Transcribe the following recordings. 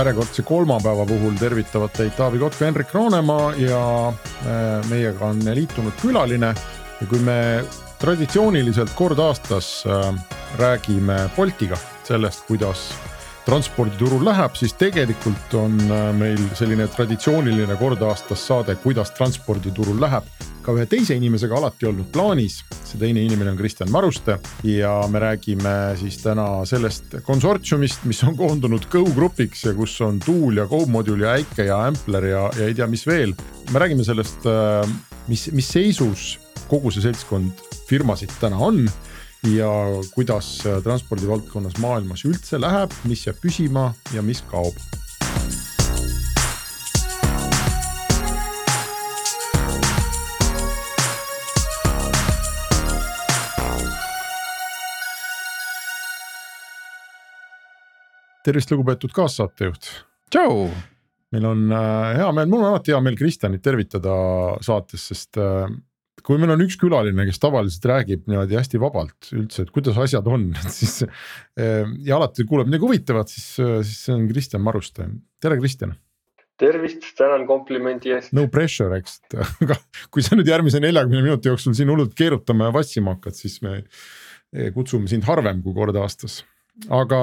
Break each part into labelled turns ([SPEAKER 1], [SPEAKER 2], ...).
[SPEAKER 1] järjekordse kolmapäeva puhul tervitavad teid Taavi Kotka, Henrik Roonemaa ja äh, meiega on liitunud külaline. ja kui me traditsiooniliselt kord aastas äh, räägime Boltiga sellest, kuidas transporditurul läheb, siis tegelikult on äh, meil selline traditsiooniline kord aastas saade, kuidas transporditurul läheb. ka ühe teise inimesega alati olnud plaanis, see teine inimene on Kristjan Maruste ja me räägime siis täna sellest konsortsiumist, mis on koondunud Go grupiks ja kus on Tuul ja Go Module ja Äike ja Ampler ja, ja ei tea, mis veel. me räägime sellest, äh, mis, mis seisus kogu see seltskond firmasid täna on ja kuidas transpordivaldkonnas maailmas üldse läheb, mis jääb püsima ja mis kaob. tervist, lugupeetud kaassaatejuht.
[SPEAKER 2] tšau.
[SPEAKER 1] meil on äh, hea meel, mul on alati hea meel Kristjanit tervitada saates, sest äh, kui meil on üks külaline, kes tavaliselt räägib niimoodi hästi vabalt üldse, et kuidas asjad on, et siis eh, ja alati kuuleb midagi huvitavat, siis, siis see on Kristjan Maruste, tere Kristjan.
[SPEAKER 3] tervist, tänan komplimendi eest.
[SPEAKER 1] no pressure, eks, aga kui sa nüüd järgmise neljakümne minuti jooksul siin hullult keerutama ja vassima hakkad, siis me eh, kutsume sind harvem kui kord aastas. aga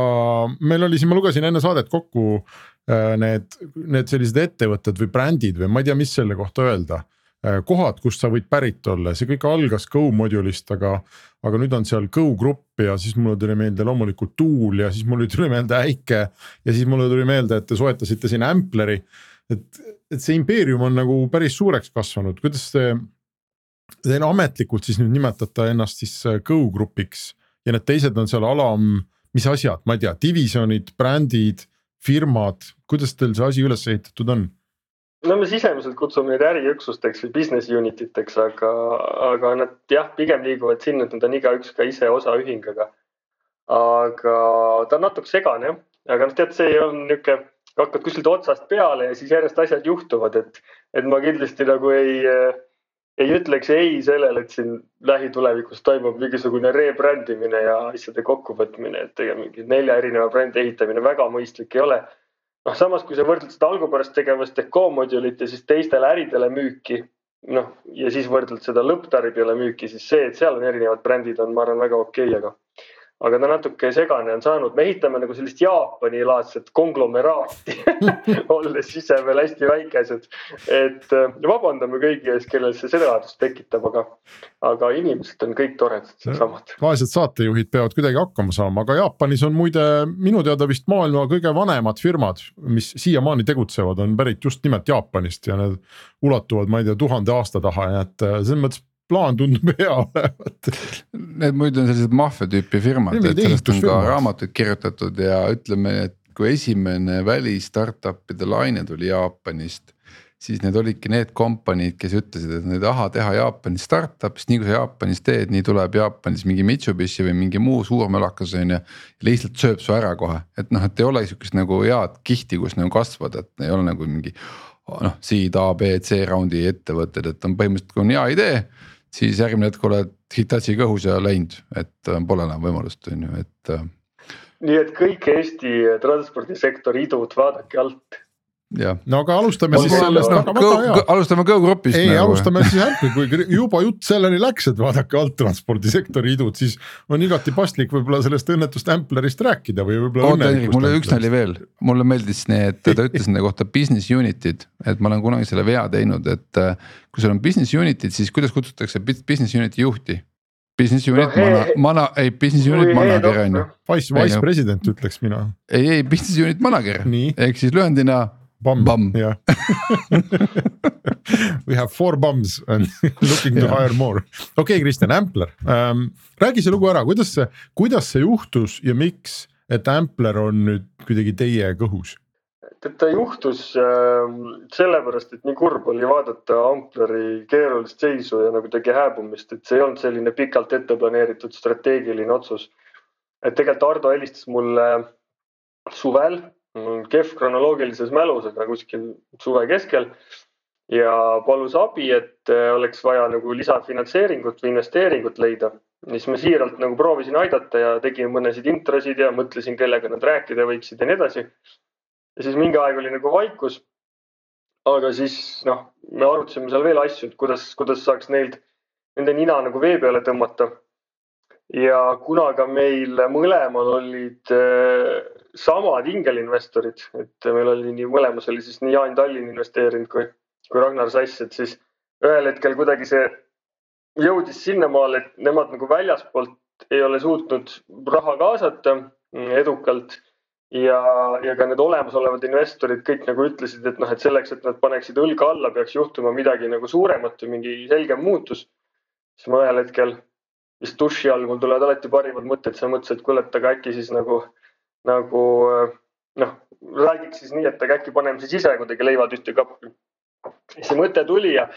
[SPEAKER 1] meil oli siin, ma lugesin enne saadet kokku eh, need, need sellised ettevõtted või brändid või ma ei tea, mis selle kohta öelda kohad, kust sa võid pärit olla, see kõik algas Go modulist, aga. aga nüüd on seal Go grupp ja siis mulle tuli meelde loomulikult Tool ja siis mulle tuli meelde Äike. ja siis mulle tuli meelde, et te soetasite siin Ampleri. et, et see impeerium on nagu päris suureks kasvanud, kuidas te. Te ametlikult siis nüüd nimetate ennast siis äh, Go grupiks ja need teised on seal alam, mis asjad, ma ei tea, divisjonid, brändid, firmad, kuidas teil see asi üles ehitatud on?
[SPEAKER 3] No me sisemiselt kutsume neid äriüksusteks või business unit iteks, aga, aga nad jah, pigem liiguvad sinna, et nad on igaüks ka ise osaühing, aga, aga ta on natuke segane jah, aga noh, tead, see on niisugune, hakkad kuskilt otsast peale ja siis järjest asjad juhtuvad, et, et ma kindlasti nagu ei, ei ütleks ei sellele, et siin lähitulevikus toimub mingisugune rebrandimine ja asjade kokkuvõtmine, et mingi nelja erineva brändi ehitamine väga mõistlik ei ole noh, samas kui sa võrdled seda algupärast tegevust ehk co-module'it ja siis teistele äridele müüki, noh ja siis võrdled seda lõpptarbijale müüki, siis see, et seal on erinevad brändid, on, ma arvan, väga okei okay,, aga aga ta natuke segane on saanud, me ehitame nagu sellist Jaapani-laadset konglomeraati olles ise veel hästi väikesed. et äh, vabandame kõigi ees, kellel see segadust tekitab, aga, aga inimesed on kõik toredad, samad.
[SPEAKER 1] vaesed saatejuhid peavad kuidagi hakkama saama, aga Jaapanis on muide minu teada vist maailma kõige vanemad firmad, mis siiamaani tegutsevad, on pärit just nimelt Jaapanist ja need ulatuvad, ma ei tea, tuhande aasta taha, nii et äh, selles mõttes plaan tundub hea olevat.
[SPEAKER 2] Need muidu on sellised maffia tüüpi firmad, et sellest on ka raamatuid kirjutatud ja ütleme, et kui esimene välis startup'ide laine tuli Jaapanist. siis need olidki need kompaniid, kes ütlesid, et nad ei taha teha Jaapanis startup'i, sest nii kui sa Jaapanis teed, nii tuleb Jaapanis mingi Mitsubishi või mingi muu suur mölakas on ju. lihtsalt sööb su ära kohe, et noh, et ei ole sihukest nagu head kihti, kus nagu kasvada, et ei ole nagu mingi noh, seed A, B, C raundi ettevõtted, et on põhimõtteliselt, kui on hea idee siis järgmine hetk oled Hitachi kõhus ja läinud, et äh, pole enam võimalust, on ju, et. Äh.
[SPEAKER 3] nii et kõik Eesti transpordisektori idud vaadake alt
[SPEAKER 1] no aga alustame siis sellest
[SPEAKER 2] no,, väga hea. alustame Go grupist.
[SPEAKER 1] ei nagu., alustame siis Äppi, kui juba jutt selleni läks, et vaadake alttranspordisektori idud, siis on igati paslik võib-olla sellest õnnetust Amplerist rääkida või võib-olla.
[SPEAKER 2] oota Hendrik, mul oli üks nali veel, mulle meeldis need, ta ütles nende kohta business unit'id, et ma olen kunagi selle vea teinud, et äh, kui sul on business unit'id, siis kuidas kutsutakse business unit'i juhti? Business unit no, mana, mana, ei business unit manager on ju.
[SPEAKER 1] Wise, wise president ütleks mina.
[SPEAKER 2] ei, ei business unit manager ehk siis lühendina
[SPEAKER 1] Bum, bum. jah We have four bums and looking to hire more. okei okay,, Kristjan, Ampler ähm,, räägi see lugu ära, kuidas see, kuidas see juhtus ja miks, et Ampler on nüüd kuidagi teie kõhus?
[SPEAKER 3] et ta juhtus äh, sellepärast, et nii kurb oli vaadata Ampleri keerulist seisu ja nagu tegi hääbumist, et see ei olnud selline pikalt ette planeeritud strateegiline otsus. et tegelikult Ardo helistas mulle suvel kehv kronoloogilises mälus, aga kuskil suve keskel ja palus abi, et äh, oleks vaja nagu lisafinantseeringut või investeeringut leida. siis ma siiralt nagu proovisin aidata ja tegin mõnesid introsid ja mõtlesin, kellega nad rääkida võiksid ja nii edasi. ja siis mingi aeg oli nagu vaikus. aga siis noh, me arutasime seal veel asju, et kuidas, kuidas saaks neilt, nende nina nagu vee peale tõmmata. ja kuna ka meil mõlemal olid äh, samad ingelinvestorid, et meil oli nii mõlemas oli siis nii Jaan Tallinn investeerinud kui, kui Ragnar Sass, et siis ühel hetkel kuidagi see jõudis sinnamaale, et nemad nagu väljaspoolt ei ole suutnud raha kaasata edukalt ja, ja ka need olemasolevad investorid kõik nagu ütlesid, et noh, et selleks, et nad paneksid õlga alla, peaks juhtuma midagi nagu suuremat või mingi selgem muutus. siis ma ühel hetkel vist duši all, mul tulevad alati parimad mõtted, siis ma mõtlesin, et kuule, et aga äkki siis nagu, nagu noh, räägiks siis nii, et aga äkki paneme siis ise kuidagi leivad ühte kappi. see mõte tuli ja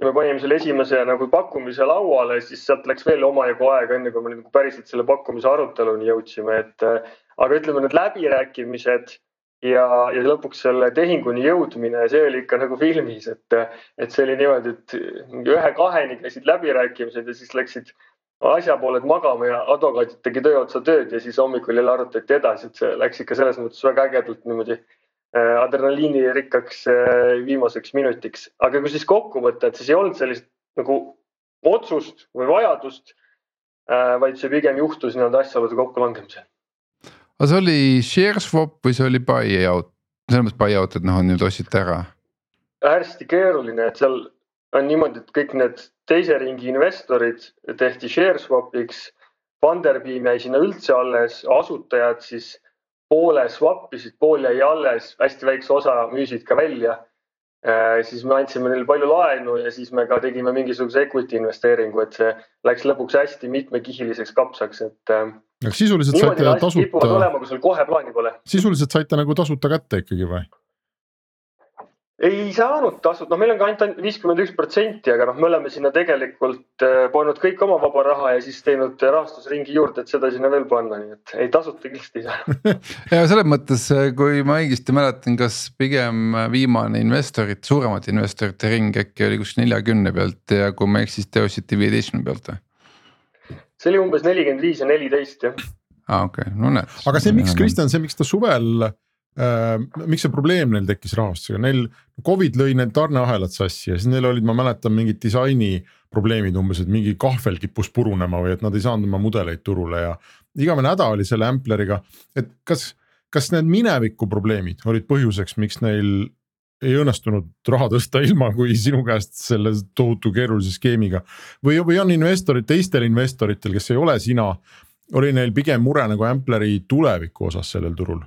[SPEAKER 3] ja me panime selle esimese nagu pakkumise lauale, siis sealt läks veel omajagu aega, enne kui me nagu päriselt selle pakkumise aruteluni jõudsime, et aga ütleme, need läbirääkimised ja, ja lõpuks selle tehinguni jõudmine, see oli ikka nagu filmis, et, et see oli niimoodi, et ühe-kaheni käisid läbirääkimised ja siis läksid asjapooled magama ja advokaadid tegi töö otsa tööd ja siis hommikul jälle arutati edasi, et see läks ikka selles mõttes väga ägedalt niimoodi Äh, adrenaliinirikkaks äh, viimaseks minutiks, aga kui siis kokku võtta, et siis ei olnud sellist nagu otsust või vajadust, äh, vaid see pigem juhtus nii-öelda asjaolude kokkulangemisel.
[SPEAKER 2] aga see oli share swap või see oli buy-out, selles mõttes buy-out, et noh, nüüd ostsite ära?
[SPEAKER 3] hästi keeruline, et seal on niimoodi, et kõik need teise ringi investorid tehti share swap'iks. Funderbeam jäi sinna üldse alles, asutajad siis poole swap isid, pool jäi alles, hästi väikse osa müüsid ka välja. Äh, siis me andsime neile palju laenu ja siis me ka tegime mingisuguse equity investeeringu, et see läks lõpuks hästi mitmekihiliseks kapsaks, et.
[SPEAKER 1] Äh, aga sisuliselt saite tasuta.
[SPEAKER 3] olema, kui sul kohe plaani pole.
[SPEAKER 1] sisuliselt saite nagu tasuta kätte ikkagi või?
[SPEAKER 3] Ei saanud tasud, noh, meil on ka ainult viiskümmend üks protsenti, aga noh, me oleme sinna tegelikult äh, pannud kõik oma vaba raha ja siis teinud rahastusringi juurde, et seda sinna veel panna, nii et ei tasuta kindlasti ei saa.
[SPEAKER 2] ja selles mõttes, äh, kui ma õigesti mäletan, kas pigem viimane investorite, suuremate investorite ring äkki oli kuskil neljakümne pealt ja kui ma ei eksi, siis te ostsite viieteistkümne pealt või?
[SPEAKER 3] see oli umbes nelikümmend viis ja neliteist jah.
[SPEAKER 2] aa ah, okei okay., no näed.
[SPEAKER 1] aga see, miks Kristjan, see, miks ta suvel Äh, miks see probleem neil tekkis rahastusega, neil Covid lõi need tarneahelad sassi ja siis neil olid, ma mäletan, mingid disaini probleemid umbes, et mingi kahvel kippus purunema või et nad ei saanud oma mudeleid turule ja igavene häda oli selle Ampleriga, et kas, kas need mineviku probleemid olid põhjuseks, miks neil ei õnnestunud raha tõsta ilma, kui sinu käest selle tohutu keerulise skeemiga? Või, või on investorid, teistel investoritel, kes ei ole sina, oli neil pigem mure nagu Ampleri tuleviku osas sellel turul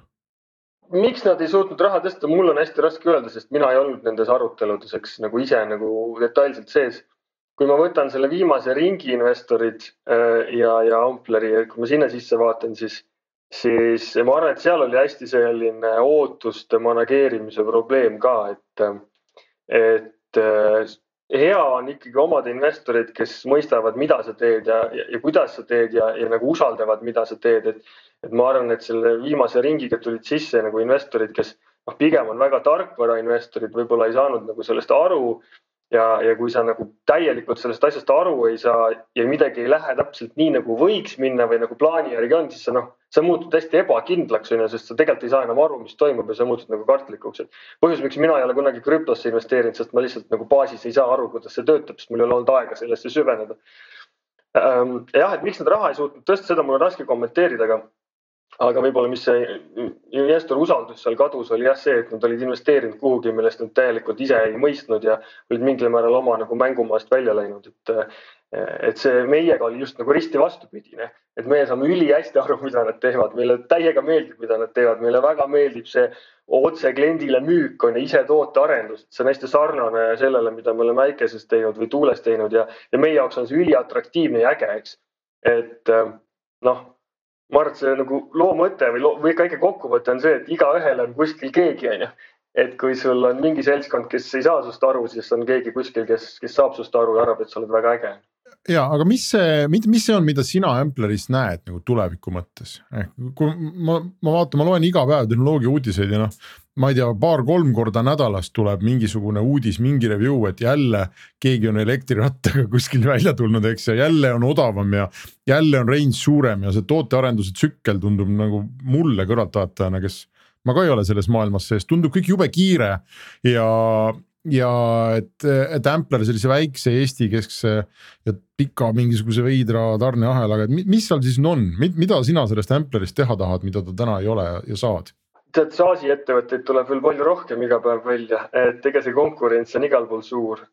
[SPEAKER 3] miks nad ei suutnud raha tõsta, mul on hästi raske öelda, sest mina ei olnud nendes aruteludes, eks nagu ise nagu detailselt sees. kui ma võtan selle viimase ringi investorid äh, ja, ja Ampleri, kui ma sinna sisse vaatan, siis, siis ma arvan, et seal oli hästi selline ootuste manageerimise probleem ka, et, et äh, hea on ikkagi omada investoreid, kes mõistavad, mida sa teed ja, ja, ja kuidas sa teed ja, ja nagu usaldavad, mida sa teed, et et ma arvan, et selle viimase ringiga tulid sisse nagu investorid, kes noh, pigem on väga tarkvarainvestorid, võib-olla ei saanud nagu sellest aru. Ja, ja kui sa nagu täielikult sellest asjast aru ei saa ja midagi ei lähe täpselt nii, nagu võiks minna või nagu plaani järgi on, siis sa noh, sa muutud hästi ebakindlaks, on ju, sest sa tegelikult ei saa enam aru, mis toimub ja sa muutud nagu kartlikuks, põhjus, miks mina ei ole kunagi krüptosse investeerinud, sest ma lihtsalt nagu baasis ei saa aru, kuidas see töötab, sest mul ei ole olnud aega sellesse süveneda. Ehm, jah, et miks nad raha ei suutnud tõsta, seda mul on raske kommenteerida, aga aga võib-olla, mis see investori usaldus seal kadus, oli jah see, et nad olid investeerinud kuhugi, millest nad täielikult ise ei mõistnud ja olid mingil määral oma nagu mängumaast välja läinud, et. et see meiega oli just nagu risti vastupidine, et meie saame ülihästi aru, mida nad teevad, meile täiega meeldib, mida nad teevad, meile väga meeldib see otse kliendile müük on ja ise tootearendus, see on hästi sarnane sellele, mida me oleme äikeses teinud või tuules teinud ja, ja meie jaoks on see üliatraktiivne ja äge, eks. et noh ma arvan, et see nagu loo mõte või või kõige kokkuvõte on see, et igaühel on kuskil keegi, onju. et kui sul on mingi seltskond, kes ei saa sinust aru, siis on keegi kuskil, kes, kes saab sinust aru ja arvab, et sa oled väga äge
[SPEAKER 1] ja aga mis see, mis see on, mida sina Ampleris näed nagu tuleviku mõttes, ehk kui ma, ma vaatan, ma loen iga päev tehnoloogia uudiseid ja noh. ma ei tea, paar-kolm korda nädalas tuleb mingisugune uudis, mingi review, et jälle keegi on elektrirattaga kuskil välja tulnud, eks ja jälle on odavam ja. jälle on range suurem ja see tootearenduse tsükkel tundub nagu mulle kõrvaltvaatajana, kes ma ka ei ole selles maailmas sees, tundub kõik jube kiire ja, ja et, et Ampler sellise väikse Eesti keskse ja pika mingisuguse veidra tarneahelaga, et mis seal siis on, mida sina sellest Amplerist teha tahad, mida ta täna ei ole ja saad?
[SPEAKER 3] tead, SaaS-i ettevõtteid tuleb veel palju rohkem iga päev välja, et ega see konkurents on igal pool suur.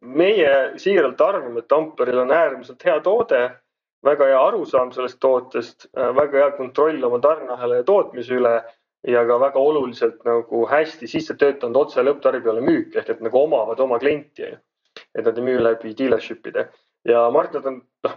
[SPEAKER 3] Meie siiralt arvame, et Amperil on äärmiselt hea toode väga hea arusaam sellest tootest, väga hea kontroll oma tarneahela ja tootmise üle ja ka väga oluliselt nagu hästi sisse töötanud otse lõpptarbijale müük ehk et nagu omavad oma klienti. et nad ei müü läbi dealership'ide ja ma arvan, et nad on, noh,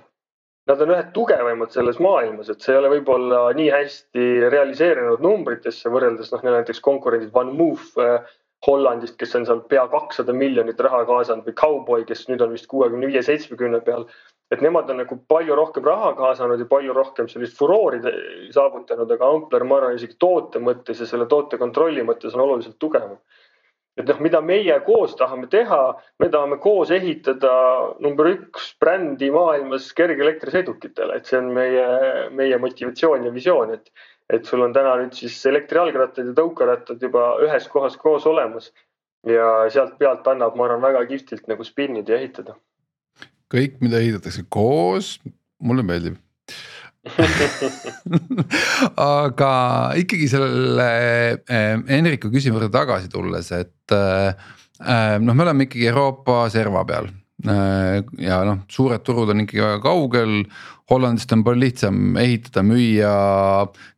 [SPEAKER 3] nad on ühed tugevaimad selles maailmas, et see ei ole võib-olla nii hästi realiseerunud numbritesse võrreldes noh, näiteks konkurendid One Move äh, Hollandist, kes on seal pea kakssada miljonit raha kaasanud või Cowboy, kes nüüd on vist kuuekümne viie, seitsmekümne peal et nemad on nagu palju rohkem raha kaasanud ja palju rohkem sellist furoori saavutanud, aga Ampler, ma arvan, isegi toote mõttes ja selle toote kontrolli mõttes on oluliselt tugevam. et noh, mida meie koos tahame teha, me tahame koos ehitada number üks brändi maailmas kergeelektrisõidukitele, et see on meie, meie motivatsioon ja visioon, et et sul on täna nüüd siis elektrijalgrattad ja tõukerattad juba ühes kohas koos olemas ja sealt pealt annab, ma arvan, väga kihvtilt nagu spinnida ja ehitada
[SPEAKER 2] kõik, mida ehitatakse koos, mulle meeldib aga ikkagi selle Henriku küsimuse tagasi tulles, et äh, äh, noh, me oleme ikkagi Euroopa serva peal ja noh, suured turud on ikkagi väga kaugel. Hollandist on palju lihtsam ehitada, müüa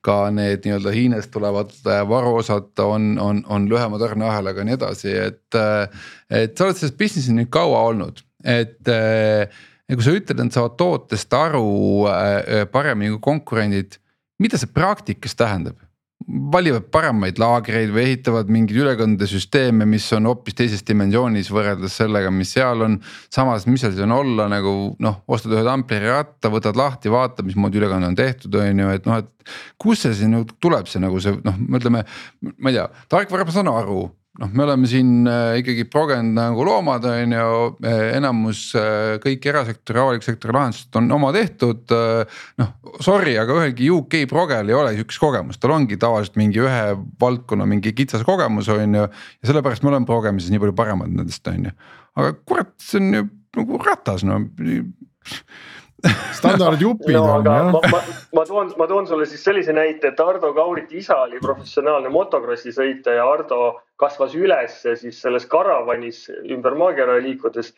[SPEAKER 2] ka need nii-öelda Hiinast tulevad varuosad on, on, on lühema tarneahelaga ja nii edasi, et. et sa oled selles business'is nüüd kaua olnud et äh, ja kui sa ütled, et saavad tootest aru äh, paremini kui konkurendid, mida see praktikas tähendab? valivad paremaid laagreid või ehitavad mingeid ülekandesüsteeme, mis on hoopis teises dimensioonis võrreldes sellega, mis seal on. samas, mis seal siis on olla nagu noh, ostad ühe Ampleri ratta, võtad lahti, vaatad, mismoodi ülekanne on tehtud, on ju, et noh, et. kust see siis nagu tuleb, see nagu see noh, ütleme, ma ei tea, tarkvara ma saan aru noh, me oleme siin äh, ikkagi progenud nagu loomad, on ju, äh, enamus äh, kõik erasektori, avaliku sektori lahendused on oma tehtud. noh, sorry, aga ühelgi UK progel ei ole sihukest kogemust, tal ongi tavaliselt mingi ühe valdkonna mingi kitsas kogemus, on ju. ja sellepärast me oleme progemises nii palju paremad nendest, on ju, aga kurat, see on ju nagu ratas, no
[SPEAKER 1] standardjupid no, on jah.
[SPEAKER 3] ma, ma, toon, ma toon sulle siis sellise näite, et Ardo Kauriti isa oli professionaalne motokrossi sõitja ja Ardo kasvas üles siis selles karavanis ümber maakera liikudes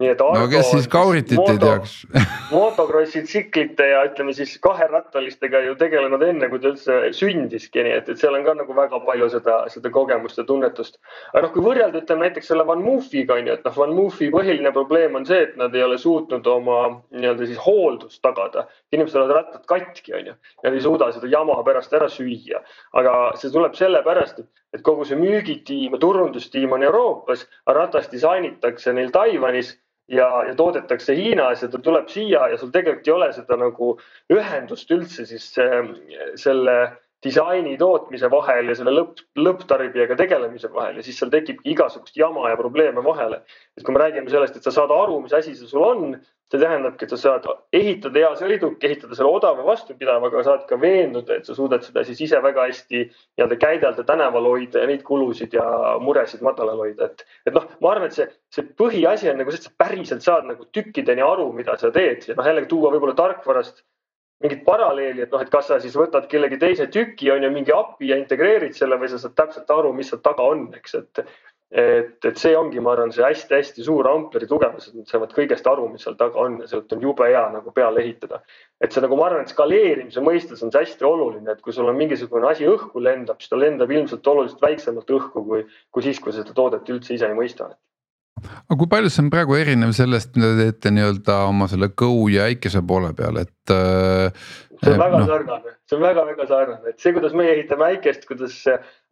[SPEAKER 3] nii et
[SPEAKER 2] no kes siis Kauritit moto, ei teaks
[SPEAKER 3] motokrossi tsiklite ja ütleme siis kaherattalistega ju tegelenud enne, kui ta üldse sündiski, nii et, et seal on ka nagu väga palju seda, seda kogemust ja tunnetust. aga noh, kui võrrelda, ütleme näiteks selle Van Moofiga on ju, et noh, Van Moofi põhiline probleem on see, et nad ei ole suutnud oma nii-öelda siis hooldust tagada. inimestel on rattad katki, on ju, nad ei suuda seda jama pärast ära süüa. aga see tuleb sellepärast, et et kogu see müügitiim ja turundustiim on Euroopas, ratast disainitakse neil Taiwanis ja, ja toodetakse Hiinas ja ta tuleb siia ja sul tegelikult ei ole seda nagu ühendust üldse siis äh, selle disaini tootmise vahel ja selle lõpp, lõpptarbijaga tegelemise vahel ja siis seal tekibki igasugust jama ja probleeme vahele. et kui me räägime sellest, et sa saad aru, mis asi see sul on, see tähendabki, et sa saad ehitada hea sõiduki, ehitada selle odava vastupidavaga, saad ka veenduda, et sa suudad seda siis ise väga hästi nii-öelda käidelda, tänaval hoida ja neid kulusid ja muresid madalal hoida, et. et noh, ma arvan, et see, see põhiasi on nagu see, et sa päriselt saad nagu tükkideni aru, mida sa teed ja noh, jällegi tuua võib-olla tarkvarast mingit paralleeli, et noh, et kas sa siis võtad kellegi teise tüki, on ju, mingi API ja integreerid selle või sa saad täpselt aru, mis seal taga on, eks, et et, et see ongi, ma arvan, see hästi-hästi suur ampleri tugevus, et nad saavad kõigest aru, mis seal taga on ja sealt on jube hea nagu peale ehitada. et see nagu ma arvan, et skaleerimise mõistes on see hästi oluline, et kui sul on mingisugune asi õhku lendab, siis ta lendab ilmselt oluliselt väiksemalt õhku kui, kui siis, kui seda toodet üldse ise ei mõista
[SPEAKER 2] aga kui palju see on praegu erinev sellest, mida te teete nii-öelda oma selle Go ja Äikese poole peal, et äh,.
[SPEAKER 3] see on väga no. sarnane, see on väga-väga sarnane, et see, kuidas meie ehitame Äikest, kuidas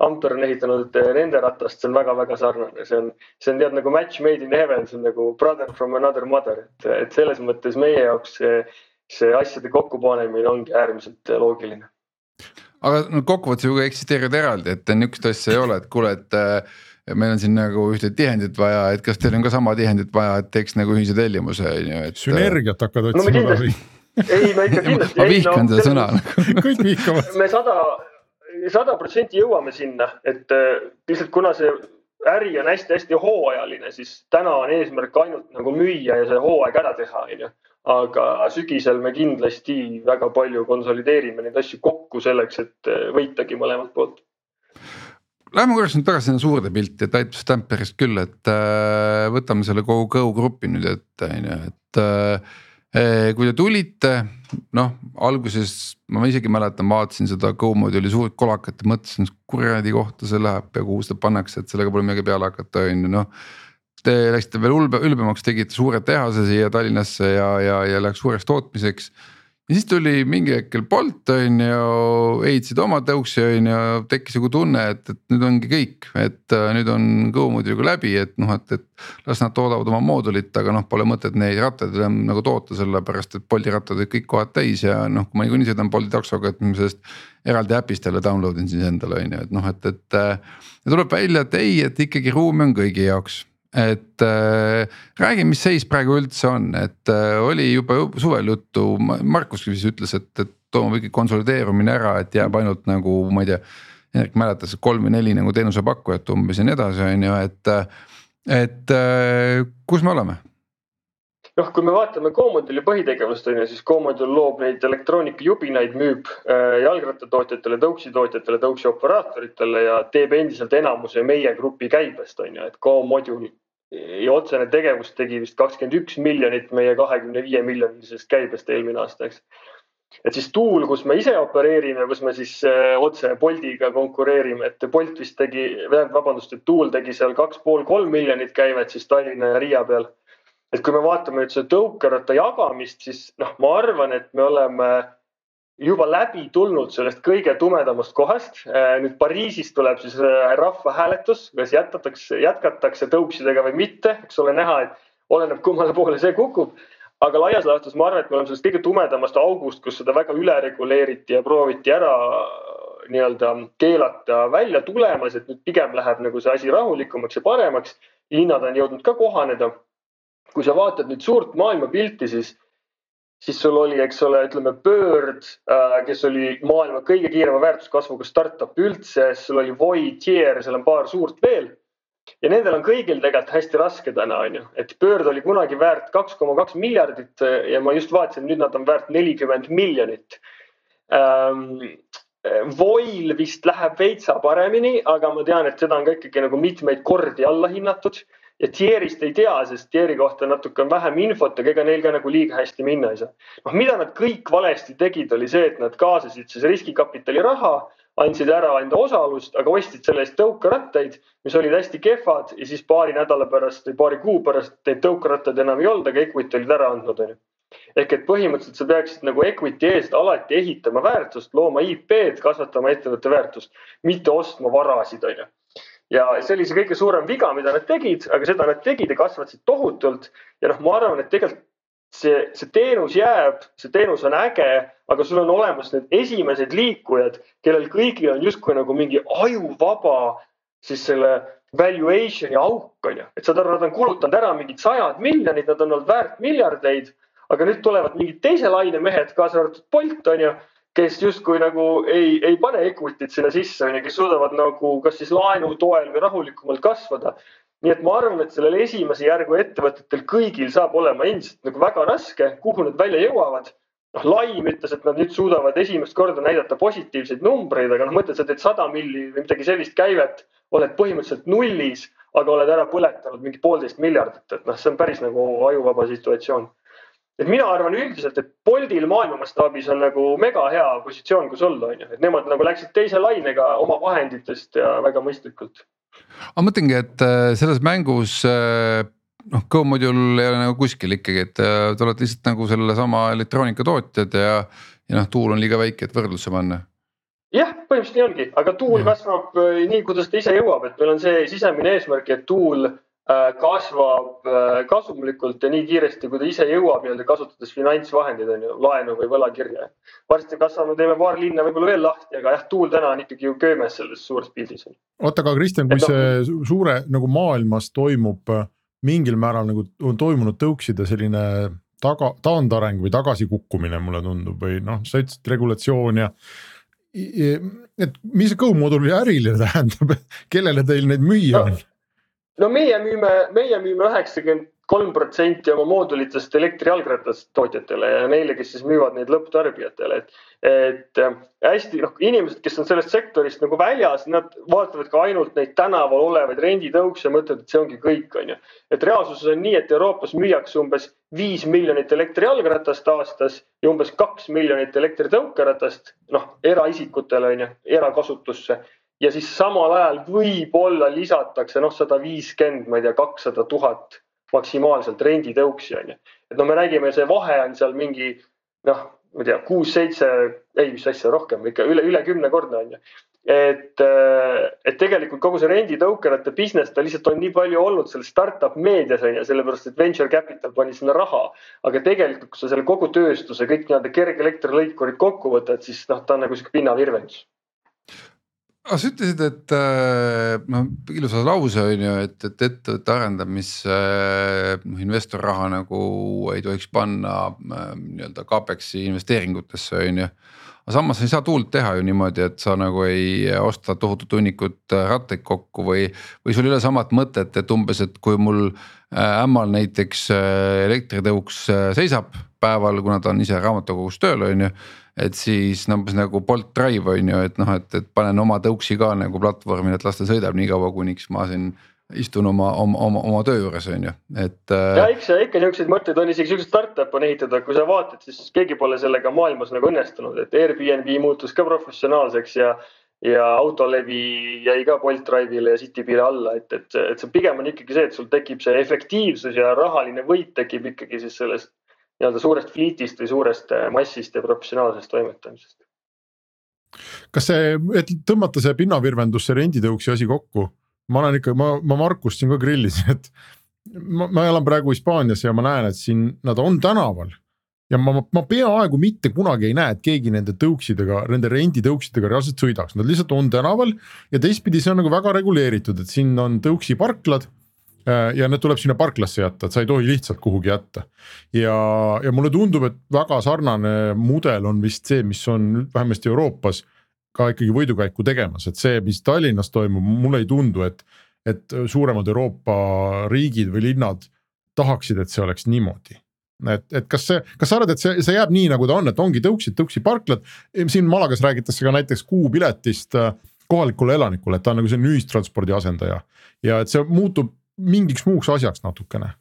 [SPEAKER 3] Amper on ehitanud nende ratast, see on väga-väga sarnane, see on, see on tead nagu match made in heaven, see on nagu brother from another mother, et, et selles mõttes meie jaoks see, see asjade kokkupanemine ongi äärmiselt loogiline.
[SPEAKER 2] Aga no kokkuvõttes ju eksisteerivad eraldi, et niisugust asja ei ole, et kuule, et äh, meil on siin nagu ühte tihendit vaja, et kas teil on ka sama tihendit vaja, et teeks nagu ühise tellimuse on ju, et.
[SPEAKER 1] sünergiat hakkad otsima
[SPEAKER 3] no,. ei, ma ikka kindlasti.
[SPEAKER 2] ma vihkan no, seda sõna
[SPEAKER 1] kõik vihkavad.
[SPEAKER 3] me sada, sada protsenti jõuame sinna, et äh, lihtsalt kuna see äri on hästi-hästi hooajaline, siis täna on eesmärk ainult nagu müüa ja see hooaeg ära teha, onju. aga sügisel me kindlasti väga palju konsolideerime neid asju kokku selleks, et äh, võitagi mõlemalt poolt.
[SPEAKER 2] Lähme korraks nüüd tagasi sinna suurde pilti, et aitab Stamperist küll, et äh, võtame selle kogu Go grupi nüüd ette on ju, et äh, Eh, kui te tulite, noh alguses ma isegi mäletan, vaatasin seda Go module'i suurt kolakat ja mõtlesin, kuradi kohta see läheb ja kuhu seda pannakse, et sellega pole midagi peale hakata, on ju noh. Te läksite veel ulbe, ülbemaks, tegite suure tehase siia Tallinnasse ja, ja, ja läks suureks tootmiseks ja siis tuli mingi hetkel Bolt on ju, ehitasid oma tõuksi on ju, tekkis nagu tunne, et, et nüüd ongi kõik, et äh, nüüd on Go muidugi läbi, et noh, et, et las nad toodavad oma moodulit, aga noh, pole mõtet neid rattaid enam nagu toota, sellepärast et Bolti rattad olid kõik kohad täis ja noh, kui ma niikuinii sõidan Bolti taksoga, et ma sellest eraldi äpist jälle download in siis endale on ju, et noh, et, et. Äh, ja tuleb välja, et ei, et ikkagi ruumi on kõigi jaoks et äh, räägi, mis seis praegu üldse on, et äh, oli juba suvel juttu, Markus vist ütles, et, et toimub mingi konsolideerumine ära, et jääb ainult nagu ma ei tea. Hendrik mäletas kolm või neli nagu teenusepakkujat umbes ja nii edasi, on ju, et, et äh, kus me oleme?
[SPEAKER 3] Noh, kui me vaatame Comoduli põhitegevust on ju, siis Comodul loob neid elektroonikajubinaid, müüb äh, jalgrattatootjatele, tõuksitootjatele, tõuksioperaatoritele ja teeb endiselt enamuse meie grupi käibest on ju, et Comodul ja otsene tegevus tegi vist kakskümmend üks miljonit meie kahekümne viie miljonilisest käibest eelmine aasta, eks. et siis Tuul, kus me ise opereerime, kus me siis äh, otse Boltiga konkureerime, et Bolt vist tegi, vabandust, et Tuul tegi seal kaks pool, kolm miljonit käivet siis Tallinna ja Riia peal et kui me vaatame nüüd seda tõukeratta jagamist, siis noh, ma arvan, et me oleme juba läbi tulnud sellest kõige tumedamast kohast. Äh, nüüd Pariisis tuleb siis äh, rahvahääletus, kas jätkatakse, jätkatakse tõuksidega või mitte, eks ole näha, et oleneb, kummale poole see kukub. aga laias laastus ma arvan, et me oleme sellest kõige tumedamast august, kus seda väga üle reguleeriti ja prooviti ära nii-öelda keelata välja tulemas, et nüüd pigem läheb nagu see asi rahulikumaks ja paremaks. hinnad on jõudnud ka kohaneda kui sa vaatad nüüd suurt maailmapilti, siis, siis sul oli, eks ole, ütleme Bird äh,, kes oli maailma kõige kiirema väärtuskasvuga startup üldse, sul oli Voitier, seal on paar suurt veel. ja nendel on kõigil tegelikult hästi raske täna, on ju, et Bird oli kunagi väärt kaks koma kaks miljardit ja ma just vaatasin, nüüd nad on väärt nelikümmend miljonit. Ähm, Voil vist läheb veitsa paremini, aga ma tean, et seda on ka ikkagi nagu mitmeid kordi alla hinnatud ja Thierry'st ei tea, sest Thierry kohta natuke on vähem infot, aga ega neil ka nagu liiga hästi minna ei saa. noh, mida nad kõik valesti tegid, oli see, et nad kaasasid siis riskikapitali raha, andsid ära enda osalust, aga ostsid selle eest tõukerattaid, mis olid hästi kehvad ja siis paari nädala pärast või paari kuu pärast neid tõukerattaid enam ei olnud, aga equity olid ära andnud, onju ehk et põhimõtteliselt sa peaksid nagu equity eest alati ehitama väärtust, looma IP-d, kasvatama ettevõtte väärtust, mitte ostma varasid, onju ja see oli see kõige suurem viga, mida nad tegid, aga seda nad tegid ja kasvatasid tohutult. ja noh, ma arvan, et tegelikult see, see teenus jääb, see teenus on äge, aga sul on olemas need esimesed liikujad, kellel kõigil on justkui nagu mingi ajuvaba siis selle valuation'i auk on ju, et saad aru, nad on kulutanud ära mingid sajad miljonid, nad on olnud väärt miljardeid, aga nüüd tulevad mingid teise laine mehed, kaasa arvatud Bolt on ju kes justkui nagu ei, ei pane equity't sinna sisse, onju, kes suudavad nagu kas siis laenu toel või rahulikumalt kasvada. nii et ma arvan, et sellel esimese järgu ettevõtetel kõigil saab olema ilmselt nagu väga raske, kuhu nad välja jõuavad. noh, Laim ütles, et nad nüüd suudavad esimest korda näidata positiivseid numbreid, aga noh, mõtled, sa teed sada milli või midagi sellist käivet, oled põhimõtteliselt nullis, aga oled ära põletanud mingi poolteist miljardit, et noh, see on päris nagu ajuvaba situatsioon et mina arvan üldiselt, et Boltil maailma mastaabis on nagu mega hea positsioon, kus olla, on ju, et nemad nagu läksid teise lainega oma vahenditest ja väga mõistlikult.
[SPEAKER 2] ma mõtlengi, et äh, selles mängus äh, noh, Go-Module ei ole nagu kuskil ikkagi, et äh, te olete lihtsalt nagu sellesama elektroonikatootjad ja, ja noh, tuul on liiga väike, et võrdlusse panna
[SPEAKER 3] jah, põhimõtteliselt nii ongi, aga tuul ja. kasvab nii, kuidas ta ise jõuab, et meil on see sisemine eesmärk, et tuul Äh, kasvab äh, kasumlikult ja nii kiiresti, kui ta ise jõuab nii-öelda kasutades finantsvahendeid on ju, laenu või võlakirja. varsti kasvame, teeme paar linna võib-olla veel lahti, aga jah, tuul täna on ikkagi ju köömes selles suures pildis.
[SPEAKER 1] oota, aga Kristjan, kui Et see no, suure nagu maailmas toimub äh, mingil määral nagu on toimunud tõukside selline taga, taandareng või tagasikukkumine, mulle tundub või noh, sa ütlesid regulatsioon ja et mis see Go-mooduli äriline tähendab, kellele teil neid müüa on?
[SPEAKER 3] no meie müüme, meie müüme üheksakümmend kolm protsenti oma moodulitest elektrijalgratast tootjatele ja neile, kes siis müüvad neid lõpptarbijatele, et. et äh, hästi noh, inimesed, kes on sellest sektorist nagu väljas, nad vaatavad ka ainult neid tänaval olevaid renditõukse ja mõtlevad, et see ongi kõik, on ju. et reaalsuses on nii, et Euroopas müüakse umbes viis miljonit elektrijalgratast aastas ja umbes kaks miljonit elektritõukeratast, noh eraisikutele on ju, erakasutusse ja siis samal ajal võib-olla lisatakse noh, sada viiskümmend, ma ei tea, kakssada tuhat maksimaalselt renditõuksi on ju. et no me räägime, see vahe on seal mingi noh, ma ei tea, kuus-seitse, ei, mis asja rohkem ikka üle, üle kümnekordne on ju. et, et tegelikult kogu see renditõukerate business, ta lihtsalt on nii palju olnud selles startup meedias on ju, sellepärast et venture capital pani sinna raha. aga tegelikult, kui sa selle kogu tööstuse kõik nii-öelda kergelektriõikurid kokku võtad, siis noh, ta on nagu sihuke pinnavirvendus
[SPEAKER 2] aga sa ütlesid, et noh ilusa lause on ju, et, et ettevõtte arendamisse noh investor raha nagu ei tohiks panna äh, nii-öelda CapEx'i investeeringutesse on ju. aga samas ei saa tuult teha ju niimoodi, et sa nagu ei osta tohutut hunnikut rattaid kokku või, või sul ei ole samat mõtet, et umbes, et kui mul ämmal näiteks elektritõuks seisab päeval, kuna ta on ise raamatukogus tööl, on ju et siis no umbes nagu Bolt Drive on ju, et noh, et, et panen oma tõuksi ka nagu platvormile, et las ta sõidab nii kaua, kuniks ma siin istun oma, oma, oma, oma töö juures on ju, et.
[SPEAKER 3] Äh, ja eks ikka niisuguseid mõtteid on, isegi siukseid startup'e on ehitatud, kui sa vaatad, siis keegi pole sellega maailmas nagu õnnestunud, et Airbnb muutus ka professionaalseks ja. ja autolevi jäi ka Bolt Drive'ile ja Citybeile alla, et, et, et see pigem on ikkagi see, et sul tekib see efektiivsus ja rahaline võit tekib ikkagi siis sellest nii-öelda suurest fliitist või suurest äh, massist ja professionaalsest toimetamisest.
[SPEAKER 1] kas see, et tõmmata see pinnavirvendus, see renditõuksi asi kokku, ma olen ikka, ma, ma Markust siin ka grillisin, et ma, ma elan praegu Hispaanias ja ma näen, et siin nad on tänaval ja ma, ma peaaegu mitte kunagi ei näe, et keegi nende tõuksidega, nende renditõuksidega reaalselt sõidaks, nad lihtsalt on tänaval. ja teistpidi, see on nagu väga reguleeritud, et siin on tõuksiparklad ja need tuleb sinna parklasse jätta, et sa ei tohi lihtsalt kuhugi jätta. ja, ja mulle tundub, et väga sarnane mudel on vist see, mis on vähemasti Euroopas ka ikkagi võidukäiku tegemas, et see, mis Tallinnas toimub, mulle ei tundu, et, et suuremad Euroopa riigid või linnad tahaksid, et see oleks niimoodi et, et kas see, kas sa arvad, et see, see jääb nii, nagu ta on, et ongi tõuksid, tõuksiparklad, siin Malagas räägitakse ka näiteks kuupiletist äh, kohalikule elanikule, et ta on nagu selline ühistranspordi asendaja. ja et see muutub mingiks muuks asjaks natukene?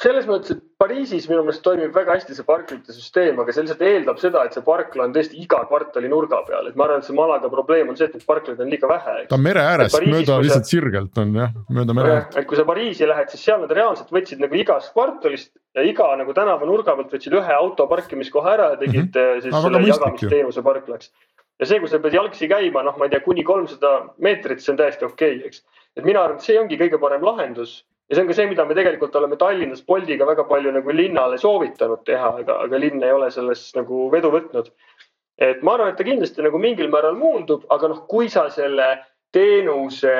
[SPEAKER 3] selles mõttes, et Pariisis minu meelest toimib väga hästi see parklite süsteem, aga see lihtsalt eeldab seda, et see parkla on tõesti iga kvartali nurga peal, et ma arvan, et see Malaga probleem on see, et neid parklaid on liiga vähe.
[SPEAKER 1] ta on mere ääres, mööda lihtsalt sirgelt on jah, mööda mere äärt.
[SPEAKER 3] et kui sa Pariisi lähed, siis seal nad reaalselt võtsid nagu igast kvartalist ja iga nagu tänavanurga pealt võtsid ühe auto parkimiskoha ära ja tegid mm -hmm. siis aga selle jagamisteenuse parklaks. ja see, kui sa pead jalgsi käima, noh, ma ei tea, kuni kolmsada meetrit, see on täiesti okei okay,, eks et mina arvan, et see ongi kõige parem lahendus ja see on ka see, mida me tegelikult oleme Tallinnas Boltiga väga palju nagu linnale soovitanud teha, aga, aga linn ei ole selles nagu vedu võtnud. et ma arvan, et ta kindlasti nagu mingil määral muundub, aga noh, kui sa selle teenuse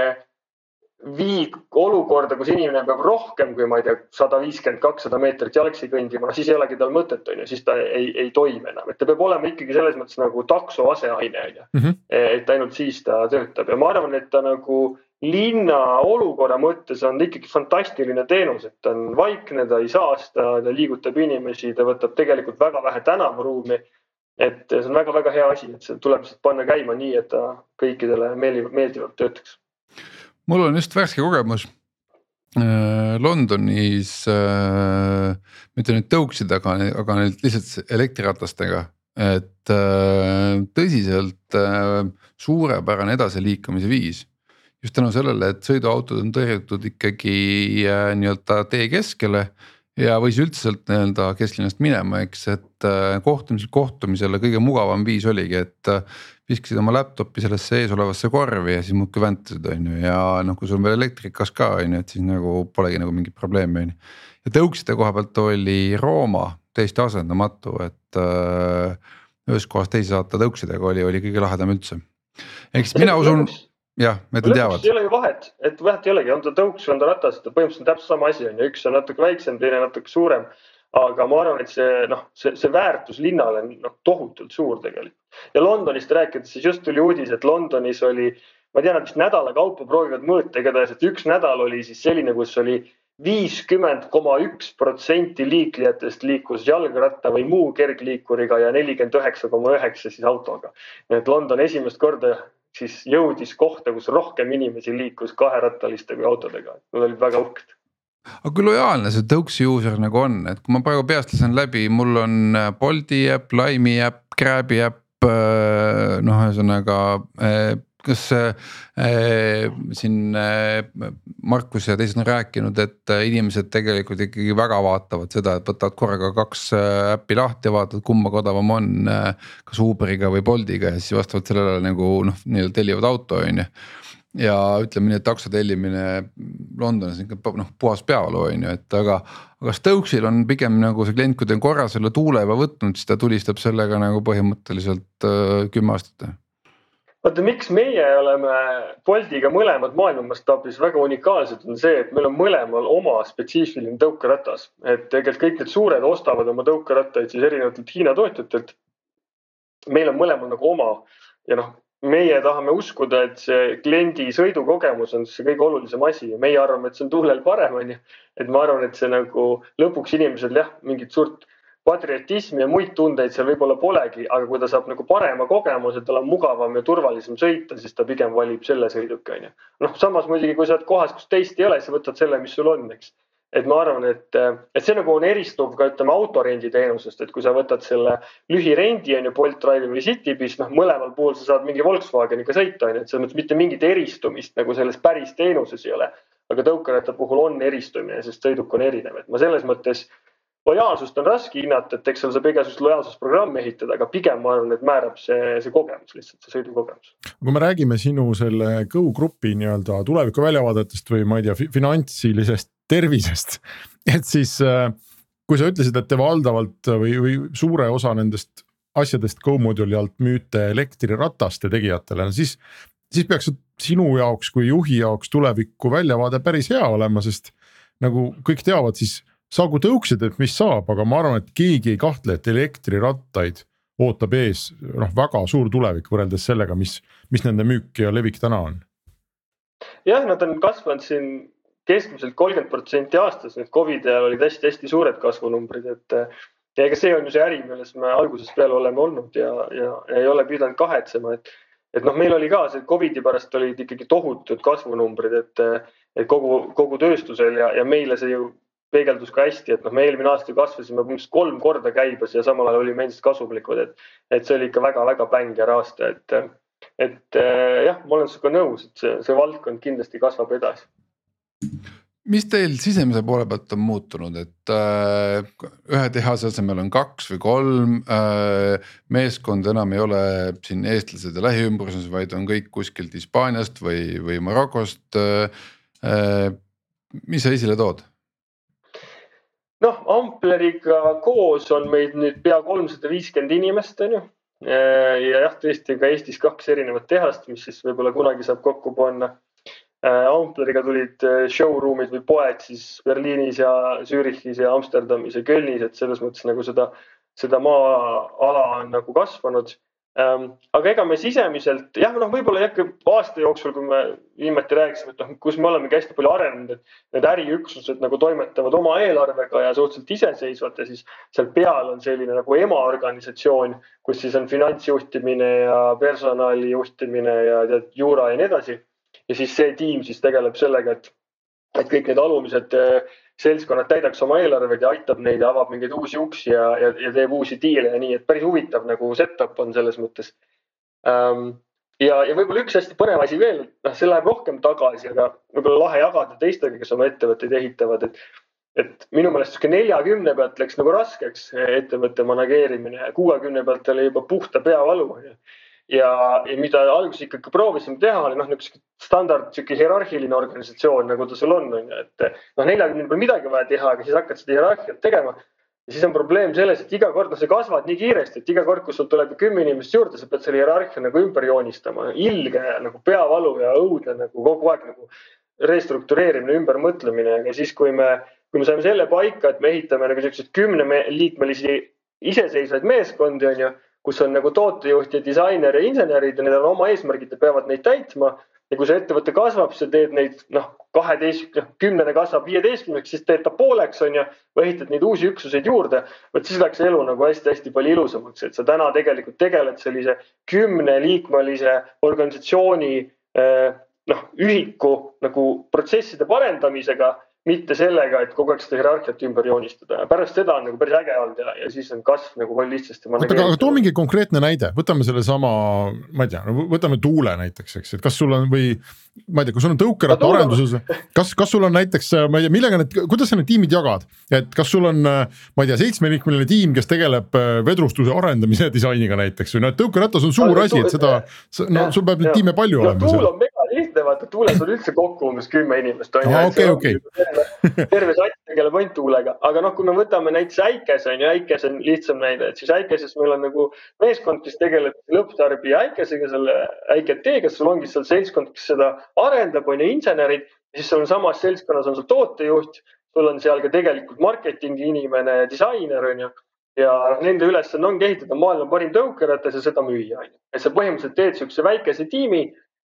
[SPEAKER 3] viid olukorda, kus inimene peab rohkem kui ma ei tea, sada viiskümmend, kakssada meetrit jalgsi kõndima, siis ei olegi tal mõtet, on ju, siis ta ei, ei toimi enam, et ta peab olema ikkagi selles mõttes nagu takso aseaine, on ju. Mhm. et ainult siis ta töötab ja ma arvan, et ta nagu linna olukorra mõttes on ikkagi fantastiline teenus, et ta on vaikne, ta ei saasta, ta liigutab inimesi, ta võtab tegelikult väga vähe tänavaruumi. et see on väga-väga hea asi, et see tuleb lihtsalt panna käima nii, et ta kõikidele meeldivalt, meeldivalt töötaks.
[SPEAKER 2] mul on just värske kogemus äh, Londonis äh,, mitte nüüd tõuksid, aga, aga nüüd lihtsalt elektriratastega, et äh, tõsiselt äh, suurepärane edasiliikumise viis just tänu sellele, et sõiduautod on tõrjutud ikkagi äh, nii-öelda tee keskele. ja võis üldse nii-öelda kesklinnast minema, eks, et äh, kohtumisel kohtumisele kõige mugavam viis oligi, et äh,. viskasid oma laptop'i sellesse ees olevasse korvi ja siis muudkui väntasid, on ju, ja noh, kui sul veel elektrikas ka on ju, et siis nagu polegi nagu mingit probleemi on ju. ja tõukside koha pealt oli Rooma täiesti asendamatu, et äh, ühest kohast teise saata tõuksidega oli, oli kõige lahedam üldse. siis mina usun jah, need teavad.
[SPEAKER 3] ei ole ju vahet, et vahet ei olegi, on ta tõuks või on ta ratas, põhimõtteliselt on täpselt sama asi on ju, üks on natuke väiksem, teine natuke suurem. aga ma arvan, et see noh, see, see väärtus linnale on noh, tohutult suur tegelikult. ja Londonist rääkides, siis just tuli uudis, et Londonis oli, ma tean, et vist nädala kaupa proovivad mõõta, igatahes, et üks nädal oli siis selline, kus oli viiskümmend koma üks protsenti liiklejatest liikus jalgratta või muu kergliikuriga ja nelikümmend üheksa koma üheksa siis autoga. nii et London esimest korda siis jõudis kohta, kus rohkem inimesi liikus kaherattaliste kui autodega, nad olid väga uhked.
[SPEAKER 2] Aga kui lojaalne see Tõuksi user nagu on, et kui ma praegu peast lasen läbi, mul on äh, Bolti äpp, Lime'i äpp, Grabi äpp, äh, noh, ühesõnaga äh, kas äh, siin äh, Markus ja teised on rääkinud, et inimesed tegelikult ikkagi väga vaatavad seda, et võtavad korraga kaks äppi lahti ja vaatavad, kummaga odavam on äh,. kas Uberiga või Boltiga ja siis vastavalt sellele nagu noh, nii-öelda tellivad auto on ju ja ütleme nii, et takso tellimine Londonis on ikka noh, puhas peavalu on ju, et aga. aga Stokesil on pigem nagu see klient, kui ta on korra selle tuule juba võtnud, siis ta tulistab sellega nagu põhimõtteliselt äh, kümme aastat
[SPEAKER 3] vaata, miks meie oleme Boltiga mõlemad maailma mastaabis väga unikaalsed, on see, et meil on mõlemal oma spetsiifiline tõukeratas. et tegelikult kõik need suured ostavad oma tõukerattaid siis erinevatelt Hiina tootjatelt. meil on mõlemal nagu oma ja noh, meie tahame uskuda, et see kliendi sõidukogemus on see kõige olulisem asi ja meie arvame, et see on tuulel parem, onju. et ma arvan, et see nagu lõpuks inimesel jah, mingit suurt patriotismi ja muid tundeid seal võib-olla polegi, aga kui ta saab nagu parema kogemuse, tal on mugavam ja turvalisem sõita, siis ta pigem valib selle sõiduki, onju. noh, samas muidugi, kui sa oled kohas, kus teist ei ole, siis võtad selle, mis sul on, eks et ma arvan, et, et see nagu on eristuv ka ütleme autorenditeenusest, et kui sa võtad selle lühirendi on ju Bolt Drive'i või Citybis, noh mõlemal puhul sa saad mingi Volkswageniga sõita on ju, et selles mõttes mitte mingit eristumist nagu selles päris teenuses ei ole. aga tõukeratta puhul on eristumine, sest sõiduk on erinev, et ma selles mõttes lojaalsust on raske hinnata, et eks seal saab igasugust lojaalsusprogrammi ehitada, aga pigem ma arvan, et määrab see, see kogemus lihtsalt, see sõidukogemus.
[SPEAKER 1] kui me räägime sinu selle Go Grupi nii-öelda tuleviku väljavaadetest või ma ei tea, finantsilisest tervisest, et siis äh, kui sa ütlesid, et te valdavalt või, või suure osa nendest asjadest Go mooduli alt müüte elektrirataste tegijatele, siis, siis peaks sinu jaoks kui juhi jaoks tuleviku väljavaade päris hea olema, sest nagu kõik teavad, siis saagu tõuksid, et mis saab, aga ma arvan, et keegi ei kahtle, et elektrirattaid ootab ees noh, väga suur tulevik võrreldes sellega, mis, mis nende müük ja levik täna on.
[SPEAKER 3] jah, nad on kasvanud siin keskmiselt kolmkümmend protsenti aastas, nüüd Covidi ajal olid hästi-hästi suured kasvunumbrid, et ja ega see on ju see äri, milles me algusest peale oleme olnud ja, ja, ja ei ole pidanud kahetsema, et et noh, meil oli ka see Covidi pärast olid ikkagi tohutud kasvunumbrid, et, et kogu, kogu tööstusel ja, ja meile see ju peegeldus ka hästi, et noh, me eelmine aasta kasvasime umbes kolm korda käibes ja samal ajal olime endiselt kasumlikud, et, et see oli ikka väga-väga bängar aasta, et, et eh, jah, ma olen sinuga nõus, et see, see valdkond kindlasti kasvab edasi.
[SPEAKER 2] mis teil sisemise poole pealt on muutunud, et äh, ühe tehase asemel on kaks või kolm äh,, meeskond enam ei ole siin eestlased ja lähiümbruses, vaid on kõik kuskilt Hispaaniast või, või Marokost. Äh, mis sa esile tood?
[SPEAKER 3] Noh, Ampleriga koos on meid nüüd pea kolmsada viiskümmend inimest, on ju. ja jah, tõesti ka Eestis kaks erinevat tehast, mis siis võib-olla kunagi saab kokku panna. Ampleriga tulid äh, showroom'id või poed siis Berliinis ja Zürichis ja Amsterdamis ja Kölnis, et selles mõttes nagu seda, seda maa-ala on nagu kasvanud aga ega me sisemiselt jah, noh, võib-olla jah, aasta jooksul, kui me viimati rääkisime, et noh, kus me olemegi hästi palju arenenud, et need äriüksused nagu toimetavad oma eelarvega ja suhteliselt iseseisvalt ja siis seal peal on selline nagu emaorganisatsioon, kus siis on finantsjuhtimine ja personali juhtimine ja tead, juura ja nii edasi. ja siis see tiim siis tegeleb sellega, et, et kõik need alumised äh, seltskonnad täidaks oma eelarveid ja aitab neid ja avab mingeid uusi uksi ja, ja, ja teeb uusi diile ja nii, et päris huvitav nagu setup on selles mõttes ähm,. ja, ja võib-olla üks hästi põnev asi veel, noh, see läheb rohkem tagasi, aga võib-olla lahe jagada teistega, kes oma ettevõtteid ehitavad, et et minu meelest sihuke neljakümne pealt läks nagu raskeks ettevõtte manageerimine, kuuekümne pealt oli juba puhta peavalu onju ja, ja mida alguses ikkagi proovisime teha, oli noh, niisugune standard sihuke hierarhiline organisatsioon, nagu ta sul on, on ju, et noh, neljakümnel pole midagi vaja teha, aga siis hakkad seda hierarhiat tegema. ja siis on probleem selles, et iga kord, no sa kasvad nii kiiresti, et iga kord, kui sul tuleb kümme inimest juurde, sa pead selle hierarhia nagu ümber joonistama. ilge nagu peavalu ja õudne nagu kogu aeg nagu restruktureerimine, ümbermõtlemine, aga siis, kui me kui me saime selle paika, et me ehitame nagu siukseid kümneliikmelisi iseseisvaid meeskondi, on ju, kus on nagu tootejuht ja disainer ja insenerid ja neil on oma eesmärgid ja peavad neid täitma ja kui see ettevõte kasvab, sa teed neid noh, kaheteist, noh kümnene kasvab viieteistkümneks, siis teed ta pooleks, on ju, või ehitad neid uusi üksuseid juurde. vot siis läks elu nagu hästi-hästi palju ilusamaks, et sa täna tegelikult tegeled sellise kümneliikmelise organisatsiooni eh, noh, ühiku nagu protsesside parendamisega mitte sellega, et kogu aeg seda hierarhiat ümber joonistada. Ja pärast seda on nagu päris äge olnud ja, ja siis on kasv nagu palju lihtsasti.
[SPEAKER 1] oota, aga, aga too mingi konkreetne näide, võtame sellesama, ma ei tea, võtame tuule näiteks, eks, et kas sul on või ma ei tea, kui sul on tõukeratta arenduses, kas, kas sul on näiteks, ma ei tea, millega need, kuidas sa need tiimid jagad, et kas sul on, ma ei tea, seitsmeliikmeline tiim, kes tegeleb äh, vedrustuse arendamise disainiga näiteks või noh, et tõukeratas on suur asi, et seda, no sul peab neid tiime palju
[SPEAKER 3] no,
[SPEAKER 1] olema.
[SPEAKER 3] tuul on mega lihtne, vaata tuules on üldse kokku umbes kümme inimest on
[SPEAKER 1] ju. okei, okei.
[SPEAKER 3] terve sats tegeleb ainult tuulega, aga noh, kui me võtame näiteks äikese on ju, äikese on lihtsam näide, et siis äikeses meil on nagu meeskond, kes tegeleb lõpptarbija äikesega, selle äike-T-ga, sul ongi seal seltskond, kes seda arendab, on ju, insenerid. siis sul samas seltskonnas on sul tootejuht, sul on seal ka tegelikult marketingi inimene ja disainer, on ju ja nende ülesanne ongi ehitada maailma parim tõukeratas ja seda müüa, onju. et sa põhimõtteliselt teed siukse väikese tiimi